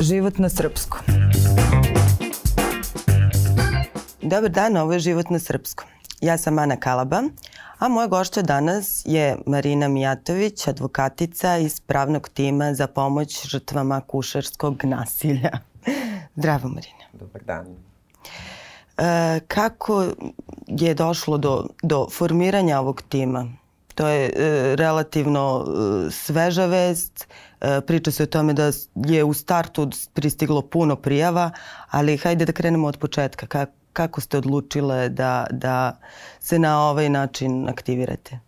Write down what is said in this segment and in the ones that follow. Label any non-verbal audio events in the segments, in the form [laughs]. Život na srpskom. Dobar dan, ovo je Život na srpskom. Ja sam Ana Kalaba, a moja gošća danas je Marina Mijatović, advokatica iz pravnog tima za pomoć žrtvama kušarskog nasilja. Zdravo, Marina. Dobar dan. E, kako je došlo do, do formiranja ovog tima? To je e, relativno e, sveža vest, E, priča se o tome da je u startu pristiglo puno prijava, ali hajde da krenemo od početka. Kako, kako ste odlučile da, da se na ovaj način aktivirate?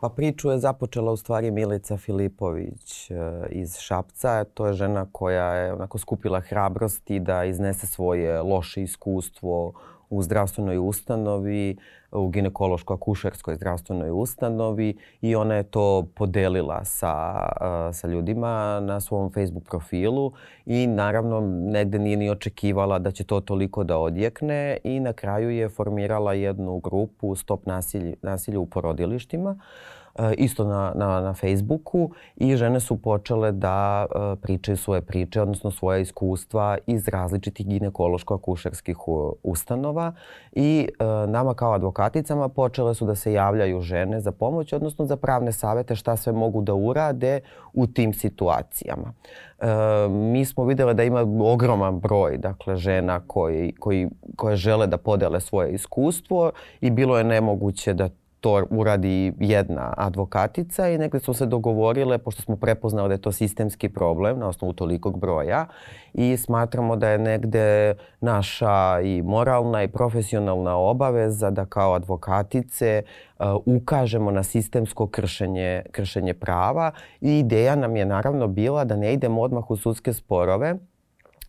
Pa priču je započela u stvari Milica Filipović e, iz Šapca. To je žena koja je onako skupila hrabrosti da iznese svoje loše iskustvo u zdravstvenoj ustanovi u ginekološko-akušerskoj zdravstvenoj ustanovi i ona je to podelila sa, e, sa ljudima na svom Facebook profilu i naravno negde nije ni očekivala da će to toliko da odjekne i na kraju je formirala jednu grupu Stop nasilje, nasilje u porodilištima uh, E, isto na, na, na Facebooku i žene su počele da e, pričaju svoje priče, odnosno svoje iskustva iz različitih ginekološko-akušerskih ustanova i e, nama kao advokaticama počele su da se javljaju žene za pomoć, odnosno za pravne savete šta sve mogu da urade u tim situacijama. E, mi smo videle da ima ogroman broj dakle, žena koji, koji, koje žele da podele svoje iskustvo i bilo je nemoguće da to uradi jedna advokatica i negde smo se dogovorile, pošto smo prepoznali da je to sistemski problem na osnovu tolikog broja i smatramo da je negde naša i moralna i profesionalna obaveza da kao advokatice uh, ukažemo na sistemsko kršenje, kršenje prava i ideja nam je naravno bila da ne idemo odmah u sudske sporove,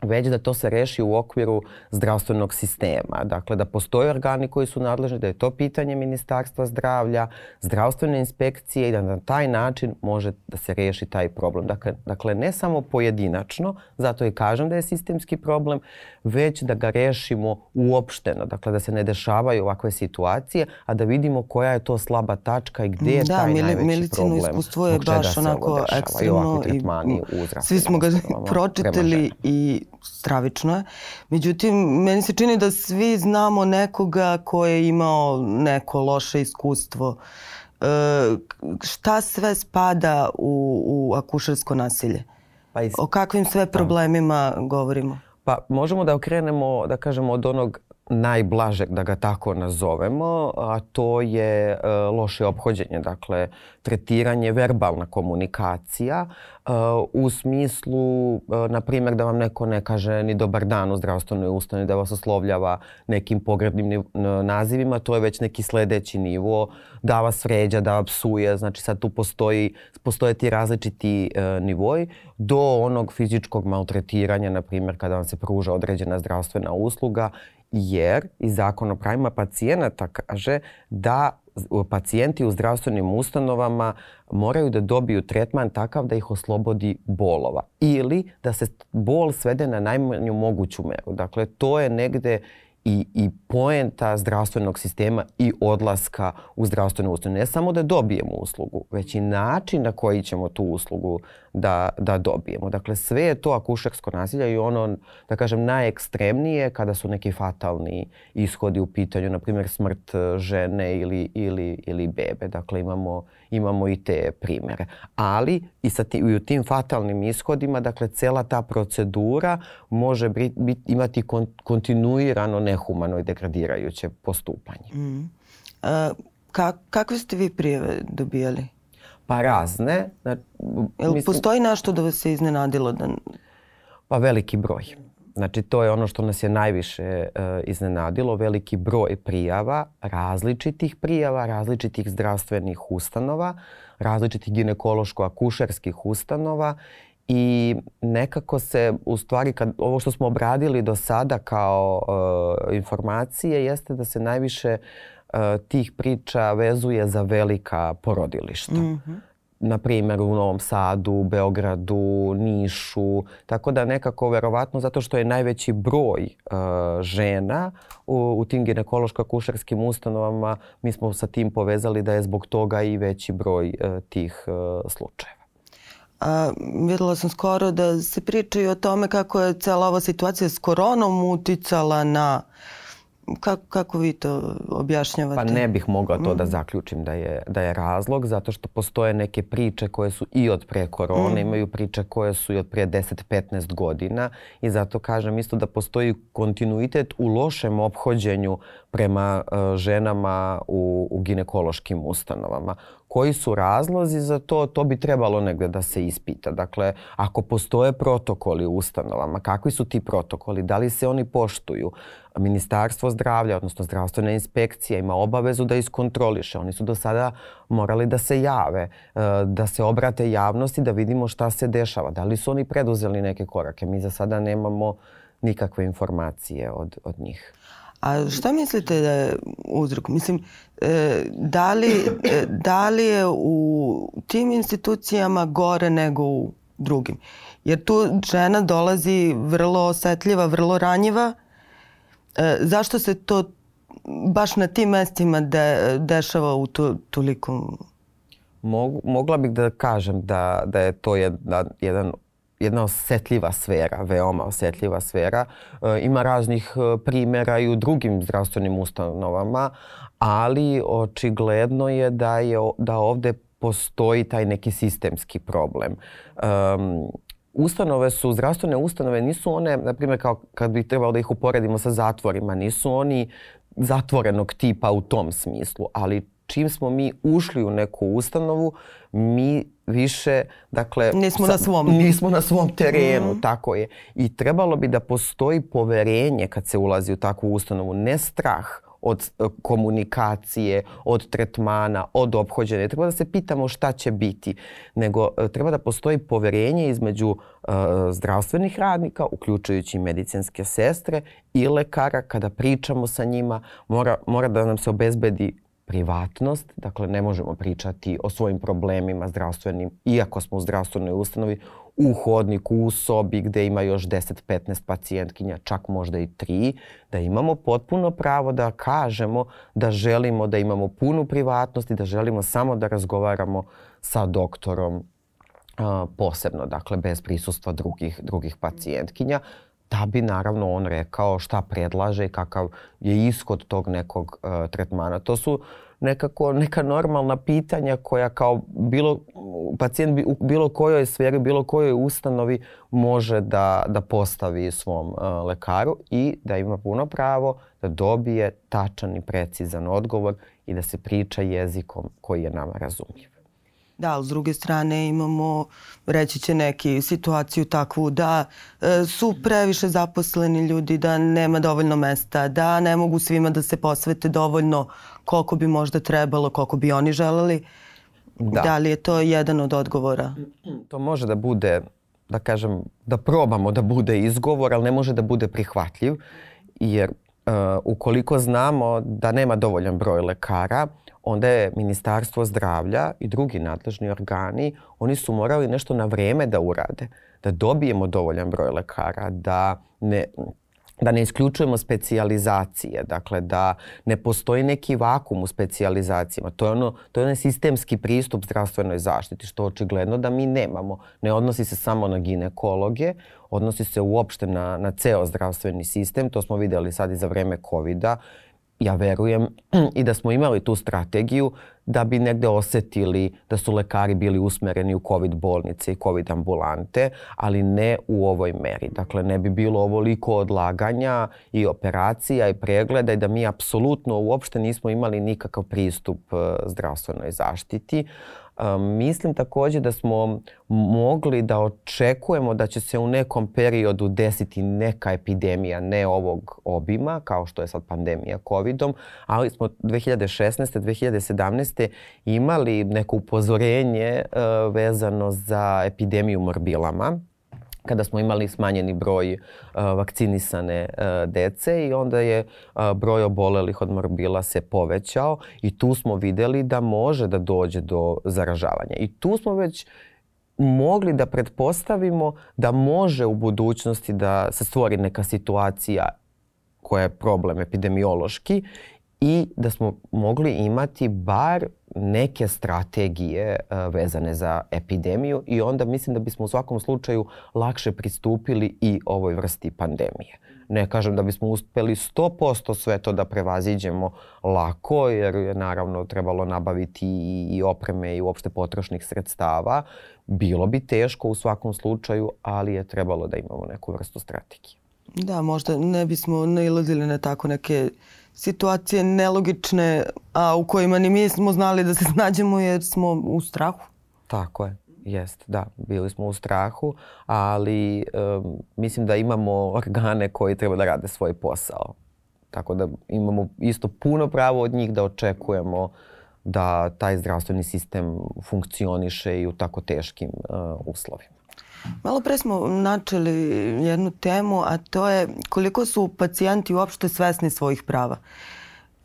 već da to se reši u okviru zdravstvenog sistema. Dakle, da postoje organi koji su nadležni, da je to pitanje Ministarstva zdravlja, zdravstvene inspekcije i da na taj način može da se reši taj problem. Dakle, dakle ne samo pojedinačno, zato i kažem da je sistemski problem, već da ga rešimo uopšteno. Dakle, da se ne dešavaju ovakve situacije, a da vidimo koja je to slaba tačka i gde je da, taj mili, najveći problem. Da, iskustvo je baš onako ekstremno i, i svi smo ga pročitali i stravično je. Međutim, meni se čini da svi znamo nekoga ko je imao neko loše iskustvo. E, šta sve spada u, u akušarsko nasilje? Pa iz... O kakvim sve pa. problemima govorimo? Pa možemo da okrenemo, da kažemo, od onog najblažeg, da ga tako nazovemo, a to je e, loše obhođenje, dakle tretiranje, verbalna komunikacija e, u smislu, e, na primjer, da vam neko ne kaže ni dobar dan u zdravstvenoj ustani, da vas oslovljava nekim pogrebnim nazivima, to je već neki sledeći nivo, da vas vređa, da psuje, znači sad tu postoji, postoje ti različiti e, nivoj, do onog fizičkog maltretiranja, na primjer, kada vam se pruža određena zdravstvena usluga jer i zakon o pravima pacijenata kaže da pacijenti u zdravstvenim ustanovama moraju da dobiju tretman takav da ih oslobodi bolova ili da se bol svede na najmanju moguću meru. Dakle, to je negde i, i poenta zdravstvenog sistema i odlaska u zdravstvenu ustanovu. Ne samo da dobijemo uslugu, već i način na koji ćemo tu uslugu da, da dobijemo. Dakle, sve je to akušeksko nasilje i ono, da kažem, najekstremnije kada su neki fatalni ishodi u pitanju, na primjer smrt e, žene ili, ili, ili bebe. Dakle, imamo, imamo i te primere. Ali i, sa ti, i u tim fatalnim ishodima, dakle, cela ta procedura može bit, bit, imati kon, kontinuirano nehumano i degradirajuće postupanje. Mm. A, e, kak, kakve ste vi prijeve dobijali? Pa razne. Znači, Jel mislim, postoji našto da vas se iznenadilo? Da... Pa veliki broj. Znači to je ono što nas je najviše e, iznenadilo, veliki broj prijava, različitih prijava, različitih zdravstvenih ustanova, različitih ginekološko-akušerskih ustanova i nekako se u stvari kad ovo što smo obradili do sada kao e, informacije jeste da se najviše E, tih priča vezuje za velika porodilišta. Mm -hmm. Na primjer u Novom Sadu, Beogradu, Nišu. Tako da nekako verovatno zato što je najveći broj uh, žena u, u tim ginekološko-kušarskim ustanovama mi smo sa tim povezali da je zbog toga i veći broj uh, tih uh, slučajeva. A, videla sam skoro da se priča i o tome kako je cela ova situacija s koronom uticala na uh, Kako, kako vi to objašnjavate? Pa ne bih mogla to da mm. da zaključim da je, da je razlog, zato što postoje neke priče koje su i od pre korone, mm. imaju priče koje su i od pre 10-15 godina i zato kažem isto da postoji kontinuitet u lošem obhođenju prema uh, ženama u, u ginekološkim ustanovama Koji su razlozi za to, to bi trebalo negde da se ispita. Dakle, ako postoje protokoli u ustanovama, kakvi su ti protokoli, da li se oni poštuju? Ministarstvo zdravlja, odnosno zdravstvena inspekcija ima obavezu da iskontroliše. Oni su do sada morali da se jave, e, da se obrate javnosti, da vidimo šta se dešava. Da li su oni preduzeli neke korake? Mi za sada nemamo nikakve informacije od, od njih. A šta mislite da je uzrok? Mislim, e, da li, e, da li je u tim institucijama gore nego u drugim? Jer tu žena dolazi vrlo osetljiva, vrlo ranjiva. E, zašto se to baš na tim mestima de, dešava u to, tolikom... Mog, mogla bih da kažem da, da je to jedan, jedan jedna osjetljiva sfera, veoma osjetljiva sfera. E, ima raznih e, primera primjera i u drugim zdravstvenim ustanovama, ali očigledno je da, je, da ovde postoji taj neki sistemski problem. Um, ustanove su, zdravstvene ustanove nisu one, na primjer kao kad bi trebalo da ih uporedimo sa zatvorima, nisu oni zatvorenog tipa u tom smislu, ali čim smo mi ušli u neku ustanovu, mi više, dakle... Nismo sa, na svom. Nismo na svom terenu, mm. tako je. I trebalo bi da postoji poverenje kad se ulazi u takvu ustanovu, ne strah od e, komunikacije, od tretmana, od obhođenja. treba da se pitamo šta će biti, nego e, treba da postoji poverenje između uh, zdravstvenih radnika, uključujući medicinske sestre i lekara. Kada pričamo sa njima, mora, mora da nam se obezbedi privatnost, dakle ne možemo pričati o svojim problemima zdravstvenim, iako smo u zdravstvenoj ustanovi, u hodniku, u sobi gde ima još 10-15 pacijentkinja, čak možda i tri, da imamo potpuno pravo da kažemo da želimo da imamo punu privatnost i da želimo samo da razgovaramo sa doktorom a, posebno, dakle bez prisustva drugih, drugih pacijentkinja da bi naravno on rekao šta predlaže i kakav je ishod tog nekog uh, tretmana. To su nekako neka normalna pitanja koja kao bilo, pacijent bi, u bilo kojoj sferi, bilo kojoj ustanovi može da, da postavi svom uh, lekaru i da ima puno pravo da dobije tačan i precizan odgovor i da se priča jezikom koji je nama razumljiv. Da, ali s druge strane imamo, reći će neki, situaciju takvu da e, su previše zaposleni ljudi, da nema dovoljno mesta, da ne mogu svima da se posvete dovoljno koliko bi možda trebalo, koliko bi oni želeli. Da. da li je to jedan od odgovora? To može da bude, da kažem, da probamo da bude izgovor, ali ne može da bude prihvatljiv, jer e, ukoliko znamo da nema dovoljan broj lekara, onda je Ministarstvo zdravlja i drugi nadležni organi, oni su morali nešto na vreme da urade, da dobijemo dovoljan broj lekara, da ne, da ne isključujemo specijalizacije, dakle da ne postoji neki vakum u specijalizacijama. To je ono, to je onaj sistemski pristup zdravstvenoj zaštiti što očigledno da mi nemamo. Ne odnosi se samo na ginekologe, odnosi se uopšte na na ceo zdravstveni sistem. To smo videli sad i za vreme kovida ja verujem i da smo imali tu strategiju da bi negde osetili da su lekari bili usmereni u COVID bolnice i COVID ambulante, ali ne u ovoj meri. Dakle, ne bi bilo ovoliko odlaganja i operacija i pregleda i da mi apsolutno uopšte nismo imali nikakav pristup eh, zdravstvenoj zaštiti. Um, mislim takođe da smo mogli da očekujemo da će se u nekom periodu desiti neka epidemija, ne ovog obima, kao što je sad pandemija COVID-om, ali smo 2016. 2017. imali neko upozorenje e, vezano za epidemiju morbilama kada smo imali smanjeni broj e, vakcinisane e, dece i onda je e, broj obolelih od morbila se povećao i tu smo videli da može da dođe do zaražavanja. I tu smo već mogli da pretpostavimo da može u budućnosti da se stvori neka situacija koja je problem epidemiološki i da smo mogli imati bar neke strategije uh, vezane za epidemiju i onda mislim da bismo u svakom slučaju lakše pristupili i ovoj vrsti pandemije. Ne kažem da bismo uspeli 100% sve to da prevaziđemo lako, jer je naravno trebalo nabaviti i, i opreme i uopšte potrošnih sredstava. Bilo bi teško u svakom slučaju, ali je trebalo da imamo neku vrstu strategije. Da, možda ne bismo nailazili na tako neke uh, situacije nelogične, a u kojima ni mi smo znali da se snađemo [laughs] jer smo u strahu. Tako je. Jest, da, bili smo u strahu, ali um, mislim da imamo organe koji treba da rade svoj posao. Tako da imamo isto puno pravo od njih da očekujemo da taj zdravstveni sistem funkcioniše i u tako teškim uh, uslovima. Malo pre smo načeli jednu temu, a to je koliko su pacijenti uopšte svesni svojih prava.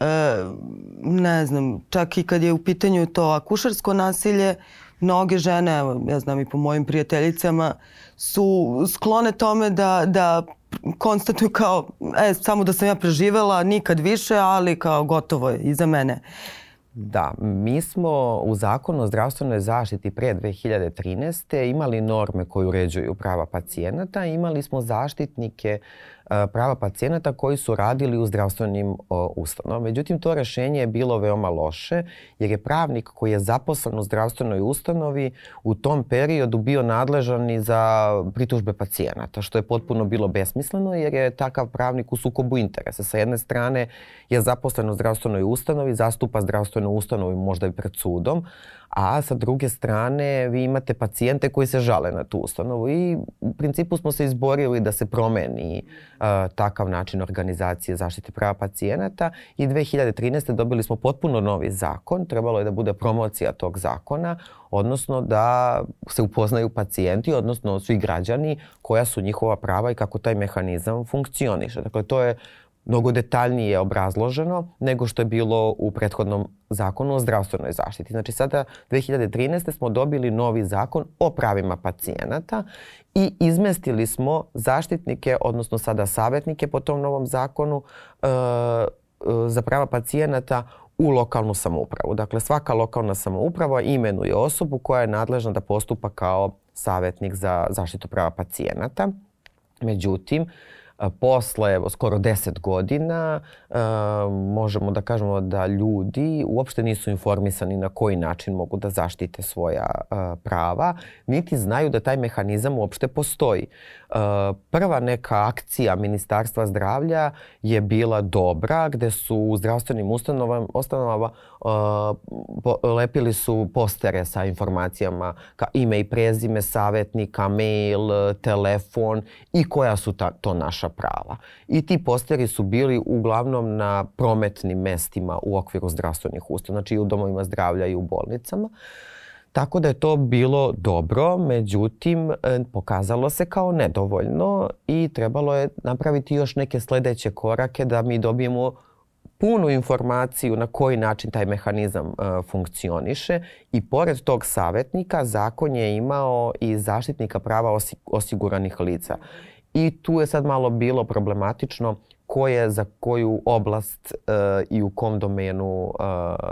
E, ne znam, čak i kad je u pitanju to akušarsko nasilje, mnoge žene, evo, ja znam i po mojim prijateljicama, su sklone tome da, da konstatuju kao, e, samo da sam ja preživela, nikad više, ali kao gotovo je i za mene. Uh, Da, mi smo u zakonu o zdravstvenoj zaštiti pre 2013. imali norme koje uređuju prava pacijenata, imali smo zaštitnike prava pacijenata koji su radili u zdravstvenim ustanovama. Međutim, to rešenje je bilo veoma loše jer je pravnik koji je zaposlen u zdravstvenoj ustanovi u tom periodu bio nadležan i za pritužbe pacijenata, što je potpuno bilo besmisleno jer je takav pravnik u sukobu interesa. Sa jedne strane je zaposlen u zdravstvenoj ustanovi, zastupa zdravstvenu ustanovu možda i pred sudom, a sa druge strane vi imate pacijente koji se žale na tu ustanovu i u principu smo se izborili da se promeni uh, takav način organizacije zaštite prava pacijenata i 2013. dobili smo potpuno novi zakon, trebalo je da bude promocija tog zakona, odnosno da se upoznaju pacijenti, odnosno svi građani koja su njihova prava i kako taj mehanizam funkcioniše. Dakle, to je uh, mnogo detaljnije obrazloženo nego što je bilo u prethodnom zakonu o zdravstvenoj zaštiti. Znači sada 2013. smo dobili novi zakon o pravima pacijenata i izmestili smo zaštitnike, odnosno sada savjetnike po tom novom zakonu e, e, za prava pacijenata u lokalnu samoupravu. Dakle, svaka lokalna samouprava imenuje osobu koja je nadležna da postupa kao savjetnik za zaštitu prava pacijenata. Međutim, posle skoro 10 godina možemo da kažemo da ljudi uopšte nisu informisani na koji način mogu da zaštite svoja prava, niti znaju da taj mehanizam uopšte postoji. Prva neka akcija Ministarstva zdravlja je bila dobra, gde su u zdravstvenim ustanovama, ustanovama po, lepili su postere sa informacijama, ka ime i prezime savjetnika, mail, telefon i koja su ta, to naša prava. I ti posteri su bili uglavnom na prometnim mestima u okviru zdravstvenih ustanova, znači i u domovima zdravlja i u bolnicama. Tako da je to bilo dobro, međutim e, pokazalo se kao nedovoljno i trebalo je napraviti još neke sledeće korake da mi dobijemo punu informaciju na koji način taj mehanizam uh, funkcioniše i pored tog savetnika zakon je imao i zaštitnika prava osiguranih lica. I tu je sad malo bilo problematično ko je za koju oblast uh, i u kom domenu uh,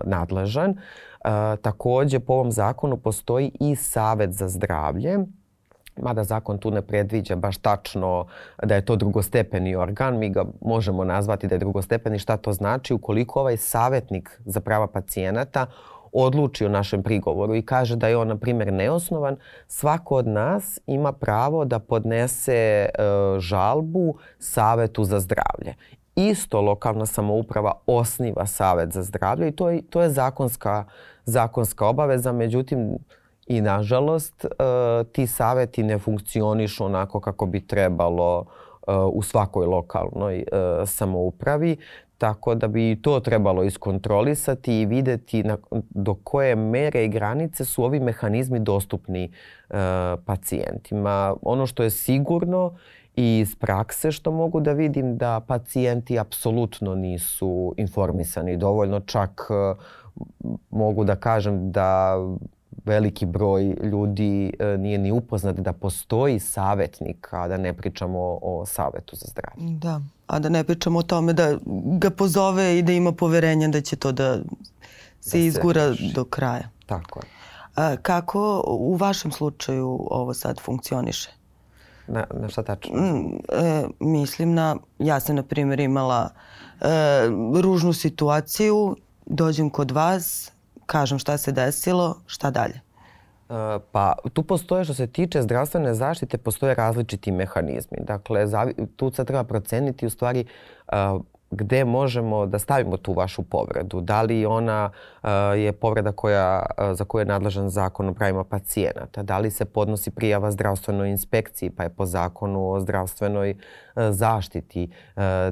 nadležan. Takođe po ovom zakonu postoji i savet za zdravlje mada zakon tu ne predviđa baš tačno da je to drugostepeni organ, mi ga možemo nazvati da je drugostepeni, šta to znači ukoliko ovaj savjetnik za prava pacijenata odluči o našem prigovoru i kaže da je on, na primjer, neosnovan, svako od nas ima pravo da podnese e, žalbu Savetu za zdravlje. Isto lokalna samouprava osniva Savet za zdravlje i to je, to je zakonska, zakonska obaveza, međutim, I nažalost, e, ti saveti ne funkcionišu onako kako bi trebalo e, u svakoj lokalnoj e, samoupravi, tako da bi to trebalo iskontrolisati i videti do koje mere i granice su ovi mehanizmi dostupni pacijentima. Ono što je sigurno i iz prakse što mogu da vidim da pacijenti apsolutno nisu informisani dovoljno, čak mogu da kažem da veliki broj ljudi e, nije ni upoznat da postoji savetnik, a da ne pričamo o, o savetu za zdravlje. Da, a da ne pričamo o tome da ga pozove i da ima poverenja da će to da se da izgura reši. do kraja. Tako je. A, kako u vašem slučaju ovo sad funkcioniše? Na, na šta tačno? Mm, e, mislim na, ja sam na primjer imala e, ružnu situaciju, dođem kod vas, kažem šta se desilo, šta dalje? E, pa tu postoje što se tiče zdravstvene zaštite, postoje različiti mehanizmi. Dakle, tu se treba proceniti u stvari e, gde možemo da stavimo tu vašu povredu? Da li ona e, je povreda koja, e, za koju je nadležan zakon o pravima pacijenata? Da li se podnosi prijava zdravstvenoj inspekciji pa je po zakonu o zdravstvenoj e, zaštiti?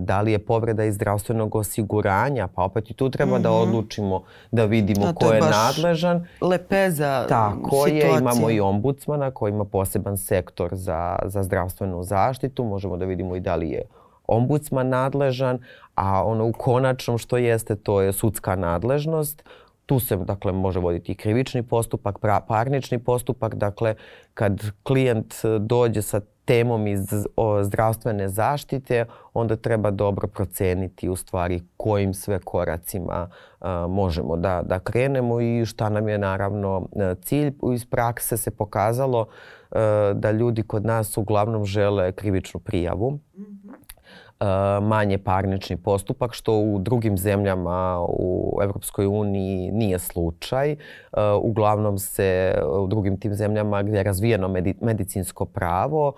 da li je povreda iz zdravstvenog osiguranja? Pa opet i tu treba mm -hmm. da mhm. odlučimo da vidimo da, ko je, je nadležan. Lepeza Tako situacije. je, imamo i ombudsmana koji ima poseban sektor za, za zdravstvenu zaštitu. Možemo da vidimo i da li je ombudsman nadležan, a ono u konačnom što jeste to je sudska nadležnost. Tu se dakle može voditi i krivični postupak, pra, parnični postupak, dakle kad klijent e, dođe sa temom iz o, zdravstvene zaštite, onda treba dobro proceniti u stvari kojim sve koracima a, e, možemo da, da krenemo i šta nam je naravno e, cilj. Iz prakse se pokazalo a, da ljudi kod nas uglavnom žele krivičnu prijavu. Mhm. Eh, manje parnični postupak, što u drugim zemljama u Evropskoj uniji nije slučaj. Eh, uglavnom se eh, u drugim tim zemljama gdje je razvijeno medicinsko pravo,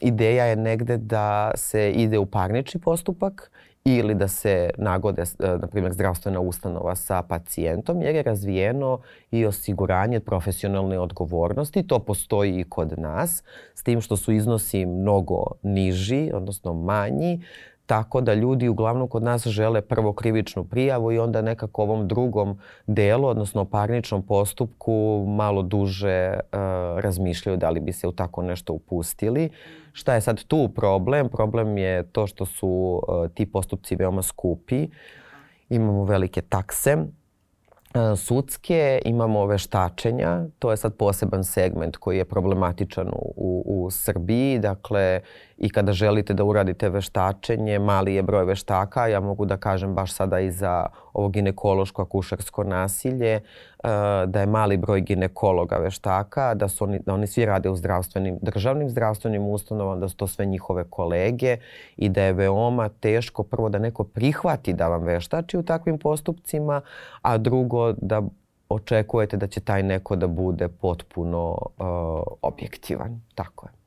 ideja je negde da se ide u parnični postupak, ili da se nagode, e, na primjer, zdravstvena ustanova sa pacijentom, jer je razvijeno i osiguranje profesionalne odgovornosti. To postoji i kod nas, s tim što su iznosi mnogo niži, odnosno manji, tako da ljudi uglavnom kod nas žele prvo krivičnu prijavu i onda nekako ovom drugom delu, odnosno parničnom postupku, malo duže e, razmišljaju da li bi se u tako nešto upustili. Šta je sad tu problem? Problem je to što su e, ti postupci veoma skupi. Imamo velike takse e, sudske, imamo veštačenja, to je sad poseban segment koji je problematičan u, u Srbiji, dakle i kada želite da uradite veštačenje, mali je broj veštaka, ja mogu da kažem baš sada i za ovo ginekološko-akušarsko nasilje, eh, da je mali broj ginekologa veštaka, da, su oni, da oni svi rade u zdravstvenim, državnim zdravstvenim ustanovama, da su to sve njihove kolege i da je veoma teško prvo da neko prihvati da vam veštači u takvim postupcima, a drugo da očekujete da će taj neko da bude potpuno uh, objektivan. Tako je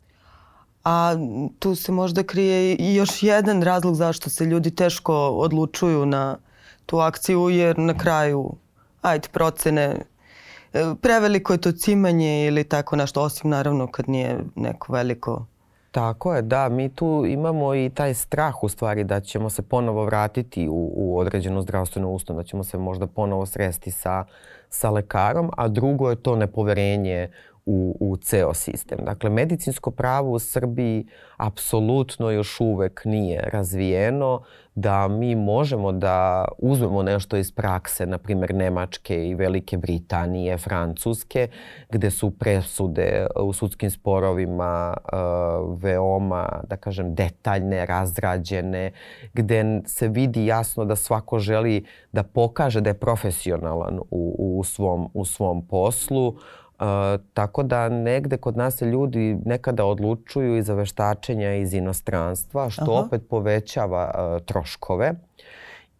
a tu se možda krije i još jedan razlog zašto se ljudi teško odlučuju na tu akciju, jer na kraju, ajde, procene, e, preveliko je to cimanje ili tako nešto, osim naravno kad nije neko veliko Tako je, da. Mi tu imamo i taj strah u stvari da ćemo se ponovo vratiti u, u određenu zdravstvenu ustanu, da ćemo se možda ponovo sresti sa, sa lekarom, a drugo je to nepoverenje u, u ceo sistem. Dakle, medicinsko pravo u Srbiji apsolutno još uvek nije razvijeno da mi možemo da uzmemo nešto iz prakse, na primer Nemačke i Velike Britanije, Francuske, gde su presude e, u sudskim sporovima e, veoma, da kažem, detaljne, razrađene, gde se vidi jasno da svako želi da pokaže da je profesionalan u, u, svom, u svom poslu, Uh, tako da negde kod nas se ljudi nekada odlučuju i za veštačenja iz inostranstva, što Aha. opet povećava uh, troškove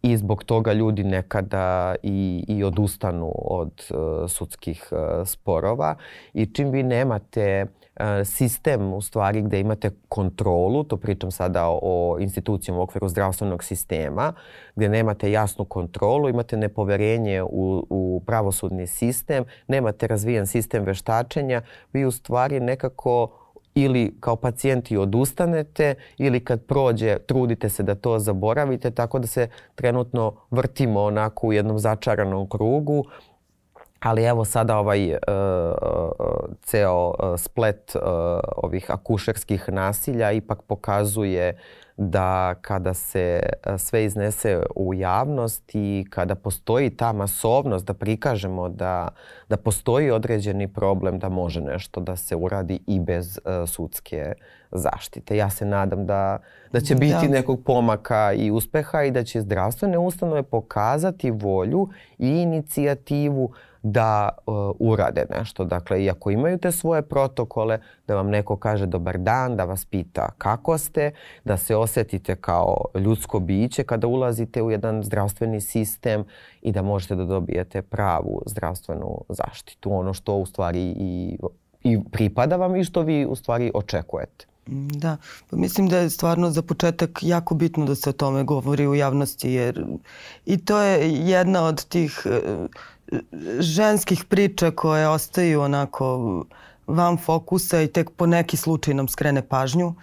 i zbog toga ljudi nekada i, i odustanu od uh, sudskih uh, sporova i čim vi nemate uh, E, sistem u stvari gde imate kontrolu, to pričam sada o, o institucijama u okviru zdravstvenog sistema, gde nemate jasnu kontrolu, imate nepoverenje u, u pravosudni sistem, nemate razvijen sistem veštačenja, vi u stvari nekako ili kao pacijenti odustanete ili kad prođe trudite se da to zaboravite tako da se trenutno vrtimo onako u jednom začaranom krugu Ali evo sada ovaj uh, ceo e, splet uh, ovih akušerskih nasilja ipak pokazuje da kada se sve iznese u javnost i kada postoji ta masovnost da prikažemo da, da postoji određeni problem da može nešto da se uradi i bez uh, sudske zaštite. Ja se nadam da, da će biti da. nekog pomaka i uspeha i da će zdravstvene ustanove pokazati volju i inicijativu uh, da uh, urade nešto. Dakle, iako imaju te svoje protokole, da vam neko kaže dobar dan, da vas pita kako ste, da se osetite kao ljudsko biće kada ulazite u jedan zdravstveni sistem i da možete da dobijete pravu zdravstvenu zaštitu. Ono što u stvari i, i pripada vam i što vi u stvari očekujete. Da, pa mislim da je stvarno za početak jako bitno da se o tome govori u javnosti jer i to je jedna od tih e, ženskih priča koje ostaju onako van fokusa i tek po neki slučaj nam skrene pažnju.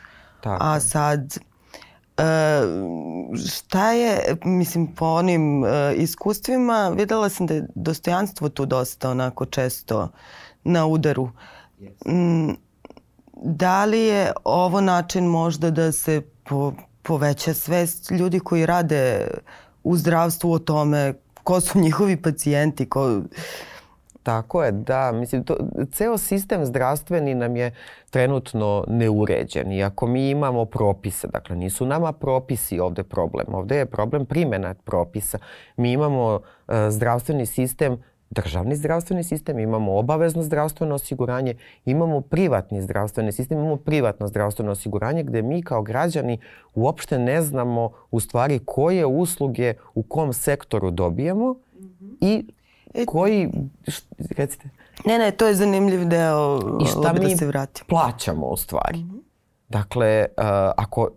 Tako. A sad e, šta je, mislim, po onim e, iskustvima, videla sam da je dostojanstvo tu dosta onako često na udaru. Da li je ovo način možda da se po, poveća svest ljudi koji rade u zdravstvu o tome ko su njihovi pacijenti, ko... Tako je, da. Mislim, to, ceo sistem zdravstveni nam je trenutno neuređen. I ako mi imamo propise, dakle nisu nama propisi ovde problem, ovde je problem primjena propisa. Mi imamo uh, zdravstveni sistem državni zdravstveni sistem, imamo obavezno zdravstveno osiguranje, imamo privatni zdravstveni sistem, imamo privatno zdravstveno osiguranje gde mi kao građani uopšte ne znamo u stvari koje usluge u kom sektoru dobijemo mhm. i e, koji, recite. Ne, ne, to je zanimljiv deo. I šta da se vratim. plaćamo u stvari. Mhm. Dakle, uh, ako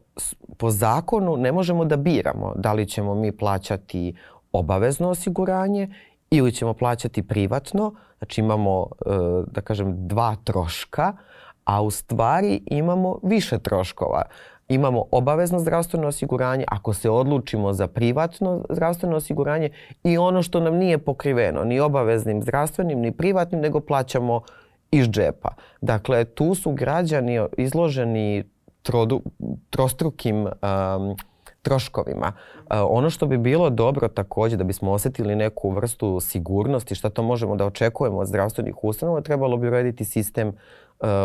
po zakonu ne možemo da biramo da li ćemo mi plaćati obavezno osiguranje ili ćemo plaćati privatno, znači imamo, e, da kažem, dva troška, a u stvari imamo više troškova. Imamo obavezno zdravstveno osiguranje ako se odlučimo za privatno zdravstveno osiguranje i ono što nam nije pokriveno ni obaveznim zdravstvenim ni privatnim nego plaćamo iz džepa. Dakle, tu su građani izloženi trodu, trostrukim um, troškovima. E, ono što bi bilo dobro takođe da bismo osetili neku vrstu sigurnosti, šta to možemo da očekujemo od zdravstvenih ustanova, trebalo bi urediti sistem e,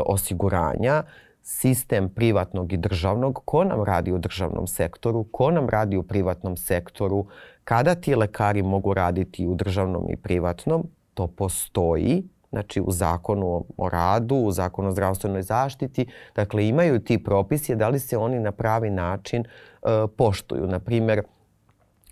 osiguranja, sistem privatnog i državnog, ko nam radi u državnom sektoru, ko nam radi u privatnom sektoru, kada ti lekari mogu raditi u državnom i privatnom, to postoji, znači u zakonu o radu, u zakonu o zdravstvenoj zaštiti. Dakle, imaju ti propisi, da li se oni na pravi način e, poštuju. Naprimer,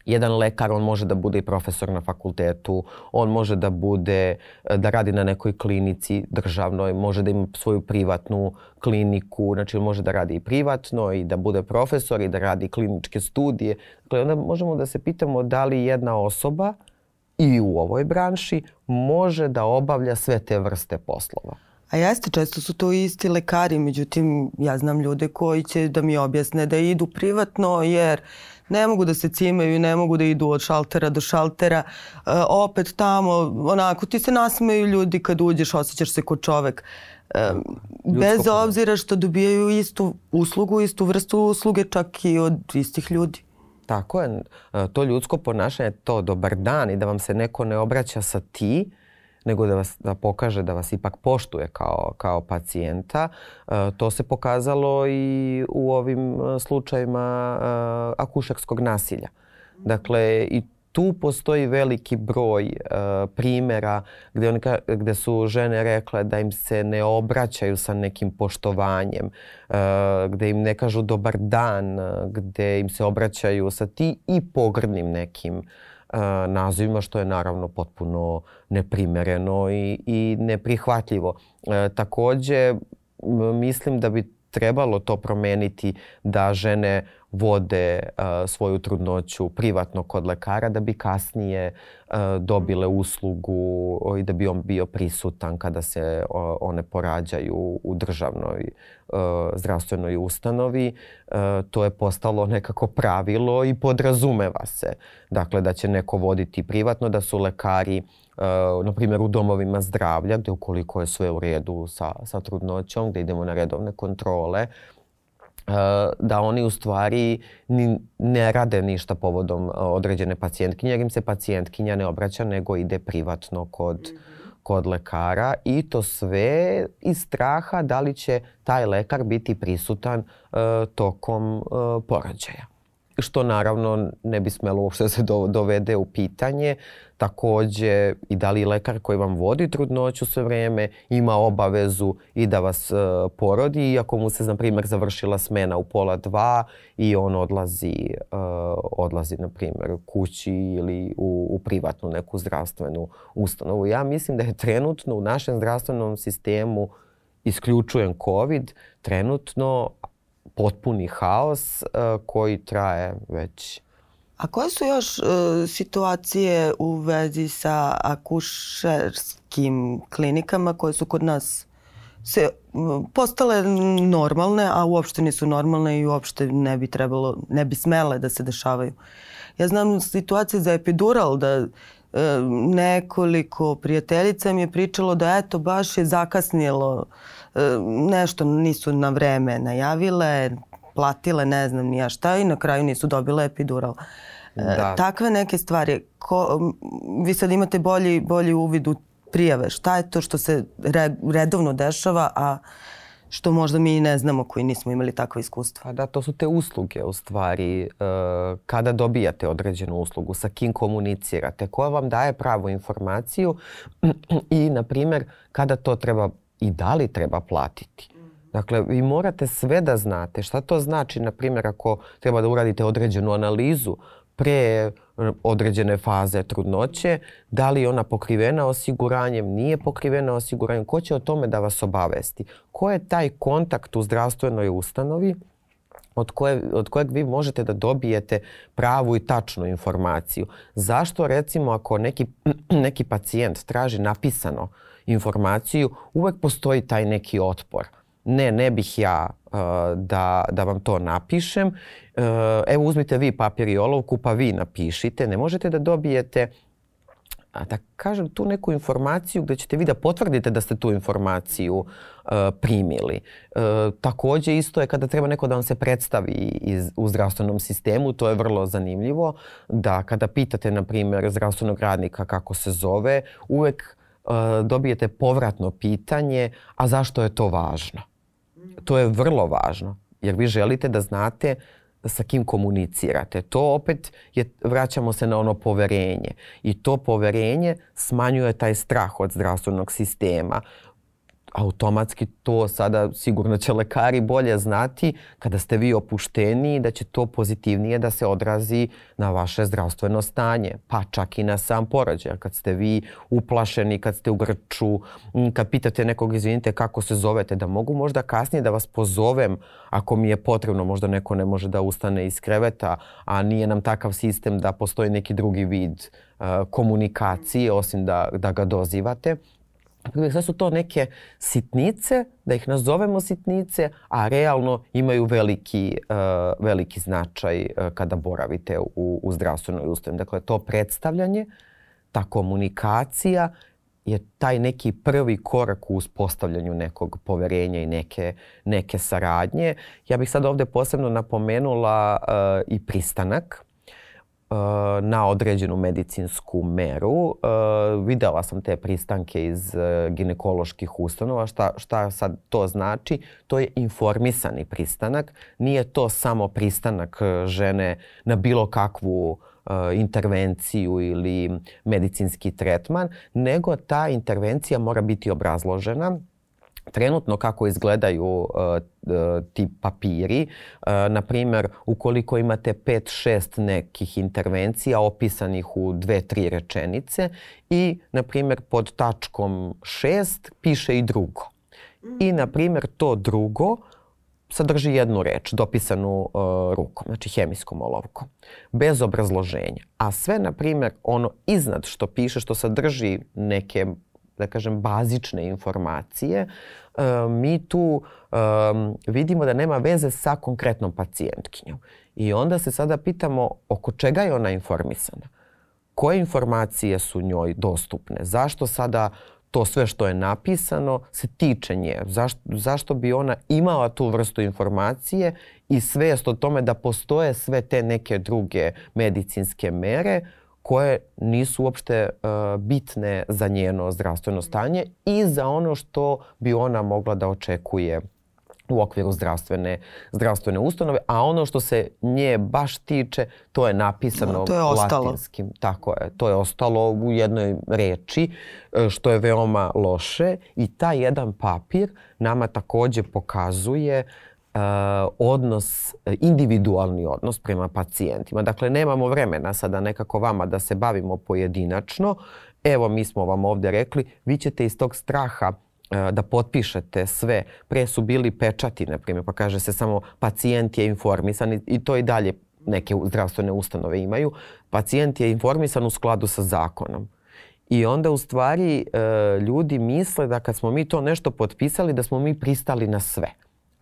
jedan lekar, on može da bude i profesor na fakultetu, on može da bude, e, da radi na nekoj klinici državnoj, može da ima svoju privatnu kliniku, znači može da radi i privatno i da bude profesor i da radi kliničke studije. Dakle, onda možemo da se pitamo da li jedna osoba i u ovoj branši može da obavlja sve te vrste poslova. A jeste, često su to isti lekari, međutim ja znam ljude koji će da mi objasne da idu privatno jer ne mogu da se cimaju, ne mogu da idu od šaltera do šaltera, e, opet tamo, onako ti se nasmeju ljudi kad uđeš, osjećaš se ko čovek. E, bez obzira što dobijaju istu uslugu, istu vrstu usluge čak i od istih ljudi. Tako je, e, to ljudsko ponašanje, to dobar dan i da vam se neko ne obraća sa ti, nego da, vas, da pokaže da vas ipak poštuje kao, kao pacijenta. E, to se pokazalo i u ovim e, slučajima e, akušarskog nasilja. Dakle, i tu postoji veliki broj uh, e, primera gde, on, gde su žene rekle da im se ne obraćaju sa nekim poštovanjem, uh, e, gde im ne kažu dobar dan, e, gde im se obraćaju sa ti i pogrdnim nekim nazivima, što je naravno potpuno neprimereno i, i neprihvatljivo. Uh, takođe, mislim da bi trebalo to promeniti da žene vode a, eh, svoju trudnoću privatno kod lekara da bi kasnije a, eh, dobile uslugu i da bi on bio prisutan kada se a, one porađaju u državnoj eh, zdravstvenoj ustanovi. To je postalo nekako pravilo i podrazumeva se. Dakle, da će neko voditi privatno, da su lekari na primjer u domovima zdravlja gdje ukoliko je sve u redu sa, sa trudnoćom, gdje idemo na redovne kontrole, uh, Eh, da oni u stvari ni, ne rade ništa povodom eh, određene pacijentkinje, jer im se pacijentkinja ne obraća, nego ide privatno kod, kod lekara i to sve iz straha da li će taj lekar biti prisutan uh, tokom uh, porođaja što naravno ne bi smelo uopšte da se do, dovede u pitanje. Takođe, i da li lekar koji vam vodi trudnoću sve vreme ima obavezu i da vas e, porodi, iako mu se, na primer, završila smena u pola dva i on odlazi, e, odlazi na primer, kući ili u, u privatnu neku zdravstvenu ustanovu. Ja mislim da je trenutno u našem zdravstvenom sistemu isključujem COVID, trenutno potpuni haos e, koji traje već A koje su još uh, situacije u vezi sa akušerskim klinikama koje su kod nas se uh, postale normalne, a uopšte nisu normalne i uopšte ne bi trebalo, ne bi smele da se dešavaju. Ja znam situacije za epidural da uh, nekoliko prijateljica mi je pričalo da eto baš je zakasnilo uh, nešto nisu na vreme najavile, platile, ne znam ja šta i na kraju nisu dobile epidural. E, da. Takve neke stvari, ko, vi sad imate bolji, bolji uvid u prijave, šta je to što se re, redovno dešava, a što možda mi ne znamo koji nismo imali takva iskustva. Pa da, to su te usluge u stvari. E, kada dobijate određenu uslugu, sa kim komunicirate, ko vam daje pravu informaciju [clears throat] i, na primjer, kada to treba i da li treba platiti. Dakle, vi morate sve da znate. Šta to znači, na primjer, ako treba da uradite određenu analizu pre eh, određene faze trudnoće, da li je ona pokrivena osiguranjem, nije pokrivena osiguranjem, ko će o tome da vas obavesti? Ko je taj kontakt u zdravstvenoj ustanovi od, koje, od kojeg vi možete da dobijete pravu i tačnu informaciju? Zašto recimo ako neki, [clears throat] neki pacijent traži napisano uh, informaciju, uvek postoji taj neki otpor. Ne, ne bih ja uh, da, da vam to napišem. Uh, evo uzmite vi papir i olovku pa vi napišite. Ne možete da dobijete a da kažem, tu neku informaciju gde ćete vi da potvrdite da ste tu informaciju e, primili. E, takođe isto je kada treba neko da vam se predstavi iz, u zdravstvenom sistemu, to je vrlo zanimljivo, da kada pitate, na primjer, zdravstvenog radnika kako se zove, uvek Eh, dobijete povratno pitanje, a zašto je to važno? To je vrlo važno, jer vi želite da znate sa kim komunicirate. To opet je, vraćamo se na ono poverenje. I to poverenje smanjuje taj strah od zdravstvenog sistema automatski to sada sigurno će lekari bolje znati kada ste vi opušteni da će to pozitivnije da se odrazi na vaše zdravstveno stanje, pa čak i na sam porođaj. Kad ste vi uplašeni, kad ste u grču, kad pitate nekog, izvinite, kako se zovete, da mogu možda kasnije da vas pozovem ako mi je potrebno, možda neko ne može da ustane iz kreveta, a nije nam takav sistem da postoji neki drugi vid komunikacije osim da, da ga dozivate Da sve su to neke sitnice, da ih nazovemo sitnice, a realno imaju veliki, uh, veliki značaj uh, kada boravite u, u zdravstvenoj ustanovi. Dakle, to predstavljanje, ta komunikacija je taj neki prvi korak u uspostavljanju nekog poverenja i neke, neke saradnje. Ja bih sad ovde posebno napomenula uh, i pristanak E, na određenu medicinsku meru. E, videla sam te pristanke iz e, ginekoloških ustanova. Šta, šta sad to znači? To je informisani pristanak. Nije to samo pristanak žene na bilo kakvu intervenciju ili medicinski tretman, nego ta intervencija mora biti obrazložena trenutno kako izgledaju uh, ti papiri. Uh, na primjer, ukoliko imate 5-6 nekih intervencija opisanih u dve, tri rečenice i, na primjer, pod tačkom 6 piše i drugo. I, na primjer, to drugo sadrži jednu reč dopisanu uh, rukom, znači hemijskom olovkom, bez obrazloženja. A sve, na primjer, ono iznad što piše, što sadrži neke da kažem, bazične informacije, eh, mi tu eh, vidimo da nema veze sa konkretnom pacijentkinjom. I onda se sada pitamo oko čega je ona informisana. Koje informacije su njoj dostupne? Zašto sada to sve što je napisano se tiče nje. Zašto, zašto bi ona imala tu vrstu informacije i svest o tome da postoje sve te neke druge medicinske mere koje nisu uopšte uh, bitne za njeno zdravstveno stanje i za ono što bi ona mogla da očekuje u okviru zdravstvene, zdravstvene ustanove, a ono što se nje baš tiče, to je napisano no, to je latinskim. Tako je, to je ostalo u jednoj reči, e, što je veoma loše i taj jedan papir nama takođe pokazuje uh, uh, odnos, eh, individualni odnos prema pacijentima. Dakle, nemamo vremena sada nekako vama da se bavimo pojedinačno. Evo, mi smo vam ovde rekli, vi ćete iz tog straha eh, da potpišete sve. Pre su bili pečati, na primjer, pa kaže se samo pacijent je informisan i to i dalje neke zdravstvene ustanove imaju. Pacijent je informisan u skladu sa zakonom. I onda u stvari ljudi misle da kad smo mi to nešto potpisali da smo mi pristali na sve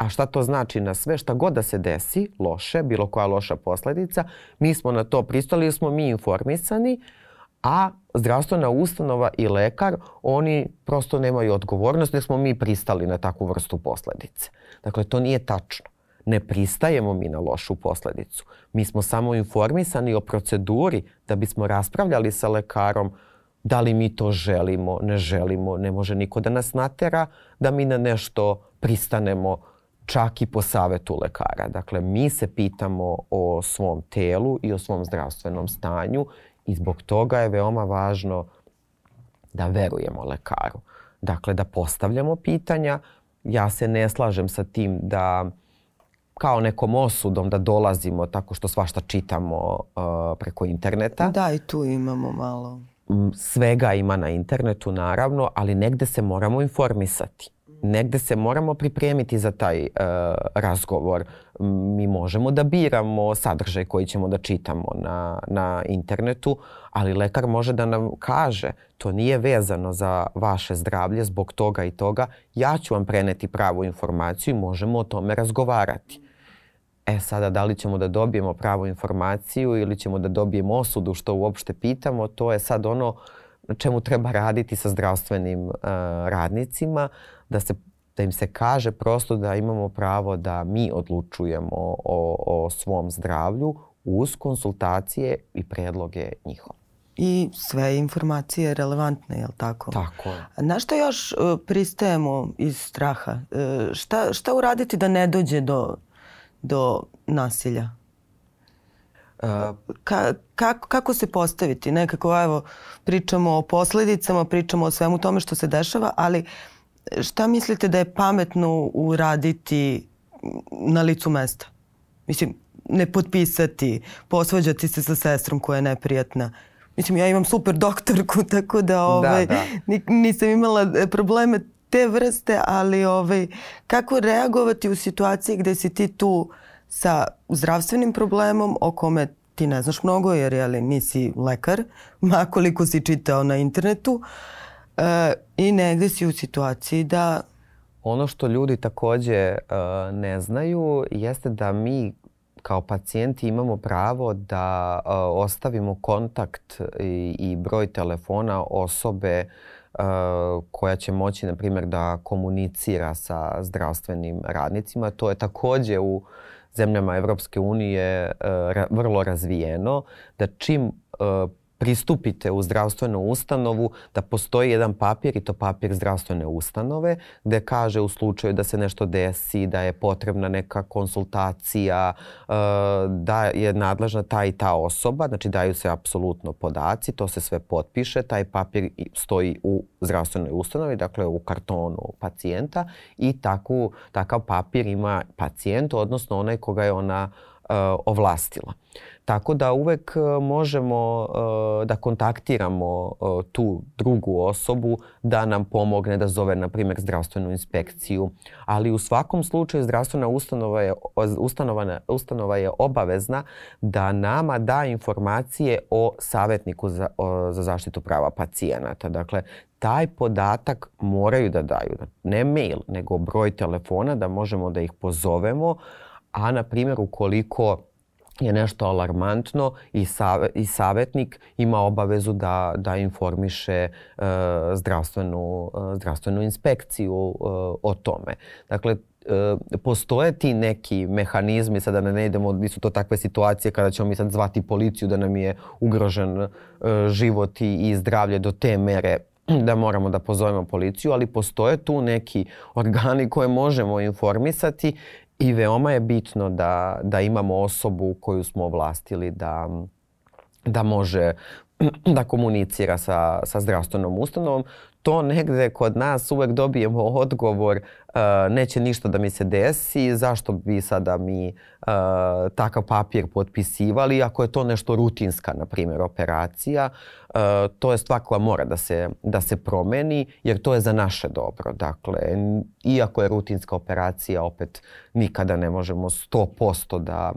a šta to znači na sve, šta god da se desi, loše, bilo koja loša posledica, mi smo na to pristali smo mi informisani, a zdravstvena ustanova i lekar, oni prosto nemaju odgovornost, nek smo mi pristali na takvu vrstu posledice. Dakle, to nije tačno. Ne pristajemo mi na lošu posledicu. Mi smo samo informisani o proceduri da bismo raspravljali sa lekarom da li mi to želimo, ne želimo, ne može niko da nas natera da mi na nešto pristanemo čak i po savetu lekara. Dakle, mi se pitamo o svom telu i o svom zdravstvenom stanju i zbog toga je veoma važno da verujemo lekaru. Dakle, da postavljamo pitanja. Ja se ne slažem sa tim da kao nekom osudom da dolazimo tako što svašta čitamo uh, preko interneta. Da, i tu imamo malo. Svega ima na internetu, naravno, ali negde se moramo informisati negde se moramo pripremiti za taj uh, razgovor. Mi možemo da biramo sadržaj koji ćemo da čitamo na, na internetu, ali lekar može da nam kaže to nije vezano za vaše zdravlje zbog toga i toga. Ja ću vam preneti pravu informaciju i možemo o tome razgovarati. E sada, da li ćemo da dobijemo pravu informaciju ili ćemo da dobijemo osudu što uopšte pitamo, to je sad ono čemu treba raditi sa zdravstvenim uh, radnicima. Uh, da se da im se kaže prosto da imamo pravo da mi odlučujemo o, o svom zdravlju uz konsultacije i predloge njihova. I sve informacije relevantne, je li tako? Tako je. Na što još e, pristajemo iz straha? E, šta, šta uraditi da ne dođe do, do nasilja? E, Ka, kako, kako se postaviti? Nekako, evo, pričamo o posledicama, pričamo o svemu tome što se dešava, ali uh, šta mislite da je pametno uraditi na licu mesta? Mislim, ne potpisati, posvađati se sa sestrom koja je neprijatna. Mislim, ja imam super doktorku, [laughs] tako da, da, ovaj, da, da. nisam imala e, probleme te vrste, ali ovaj, kako reagovati u situaciji gde si ti tu sa zdravstvenim problemom o kome ti ne znaš mnogo jer jeli, nisi lekar, [laughs] ma koliko si čitao na internetu, uh, e, i negde si u situaciji da... Ono što ljudi takođe e, ne znaju jeste da mi kao pacijenti imamo pravo da e, ostavimo kontakt i, i broj telefona osobe Uh, koja će moći, na primjer, da komunicira sa zdravstvenim radnicima. To je takođe u zemljama Evropske unije uh, vrlo razvijeno, da čim uh, pristupite u zdravstvenu ustanovu, da postoji jedan papir i to papir zdravstvene ustanove gde kaže u slučaju da se nešto desi, da je potrebna neka konsultacija, e, da je nadležna ta i ta osoba, znači daju se apsolutno podaci, to se sve potpiše, taj papir stoji u zdravstvenoj ustanovi, dakle u kartonu pacijenta i takvu, takav papir ima pacijent, odnosno onaj koga je ona uh, E, ovlastila. Tako da uvek e, možemo e, da kontaktiramo tu drugu osobu da nam pomogne da zove, na primjer, zdravstvenu inspekciju. Ali u svakom slučaju zdravstvena ustanova je, ustanova, ustanova je obavezna da nama da informacije o savjetniku za, o, za zaštitu prava pacijenata. Dakle, taj podatak moraju da daju. Ne mail, nego broj telefona da možemo da ih pozovemo uh, A, na primjer, ukoliko je nešto alarmantno i, sav, i savetnik ima obavezu da, da informiše e, zdravstvenu, e, zdravstvenu inspekciju e, o tome. Dakle, e, postoje ti neki mehanizmi, sada ne, da ne idemo, nisu to takve situacije kada ćemo mi sad zvati policiju da nam je ugrožen e, život i, i zdravlje do te mere [clears throat] da moramo da pozovemo policiju, ali postoje tu neki organi koje možemo informisati I veoma je bitno da, da imamo osobu koju smo ovlastili da, da može [clears throat] da komunicira sa, sa zdravstvenom ustanovom to negde kod nas uvek dobijemo odgovor e, neće ništa da mi se desi, zašto bi sada mi e, takav papir potpisivali ako je to nešto rutinska, na primjer, operacija. E, to je stvar koja mora da se, da se promeni jer to je za naše dobro. Dakle, iako je rutinska operacija, opet nikada ne možemo 100% da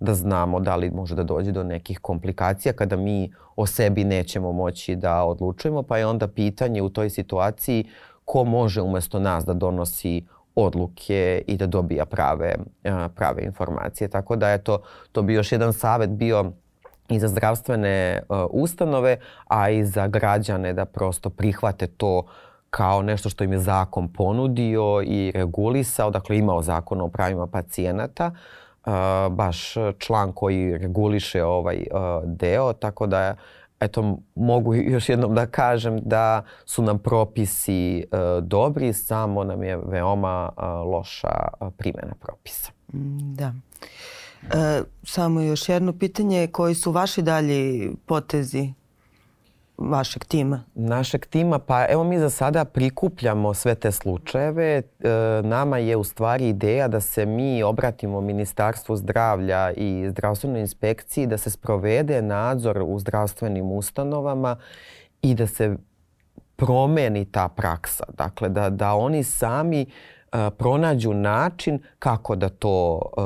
da znamo da li može da dođe do nekih komplikacija kada mi o sebi nećemo moći da odlučujemo, pa je onda pitanje u toj situaciji ko može umesto nas da donosi odluke i da dobija prave, prave informacije. Tako da, je to to bi još jedan savet bio i za zdravstvene ustanove, a i za građane da prosto prihvate to kao nešto što im je zakon ponudio i regulisao, dakle imao zakon o pravima pacijenata, uh, baš član koji reguliše ovaj deo, tako da eto mogu još jednom da kažem da su nam propisi e, dobri, samo nam je veoma loša primjena propisa. Da. E, samo još jedno pitanje, koji su vaši dalji potezi vašeg tima? Našeg tima, pa evo mi za sada prikupljamo sve te slučajeve. E, nama je u stvari ideja da se mi obratimo Ministarstvu zdravlja i zdravstvenoj inspekciji, da se sprovede nadzor u zdravstvenim ustanovama i da se promeni ta praksa. Dakle, da, da oni sami a, e, pronađu način kako da to a,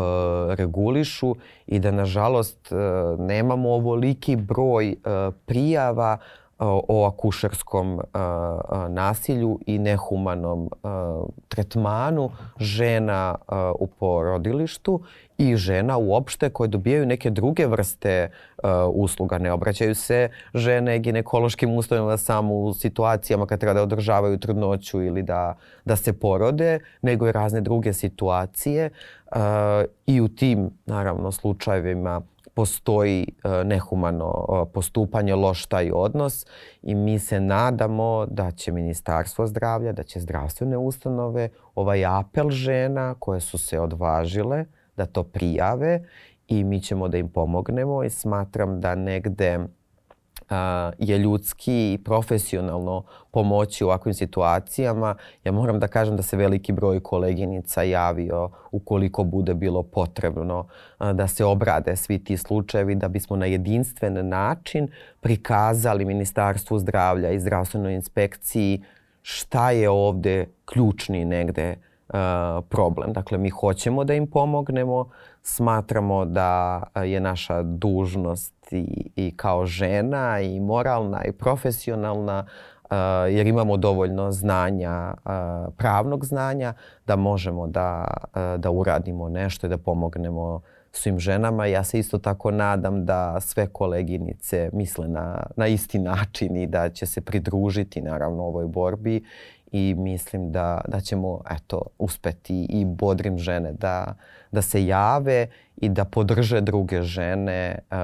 e, regulišu i da nažalost a, e, nemamo ovoliki broj prijava o akušerskom nasilju i nehumanom tretmanu žena u porodilištu i žena uopšte koje dobijaju neke druge vrste usluga. Ne obraćaju se žene ginekološkim uslovima samo u situacijama kad treba da održavaju trudnoću ili da, da se porode, nego i razne druge situacije i u tim, naravno, slučajevima postoji e, nehumano e, postupanje, loš taj odnos i mi se nadamo da će Ministarstvo zdravlja, da će zdravstvene ustanove ovaj apel žena koje su se odvažile da to prijave i mi ćemo da im pomognemo i smatram da negde a, je ljudski i profesionalno pomoći u ovakvim situacijama. Ja moram da kažem da se veliki broj koleginica javio ukoliko bude bilo potrebno a, da se obrade svi ti slučajevi da bismo na jedinstven način prikazali Ministarstvu zdravlja i zdravstvenoj inspekciji šta je ovde ključni negde problem. Dakle, mi hoćemo da im pomognemo, smatramo da je naša dužnost i, i kao žena i moralna i profesionalna jer imamo dovoljno znanja, pravnog znanja da možemo da, da uradimo nešto i da pomognemo svim ženama. Ja se isto tako nadam da sve koleginice misle na, na isti način i da će se pridružiti naravno ovoj borbi i mislim da, da ćemo eto, uspeti i bodrim žene da, uh, da se jave i da podrže druge žene uh,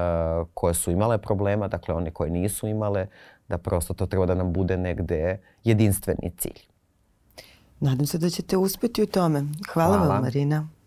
koje su imale problema, dakle one koje nisu imale, da prosto to treba da nam bude negde jedinstveni cilj. Nadam se da ćete uspeti u tome. Hvala, Hvala. vam Marina.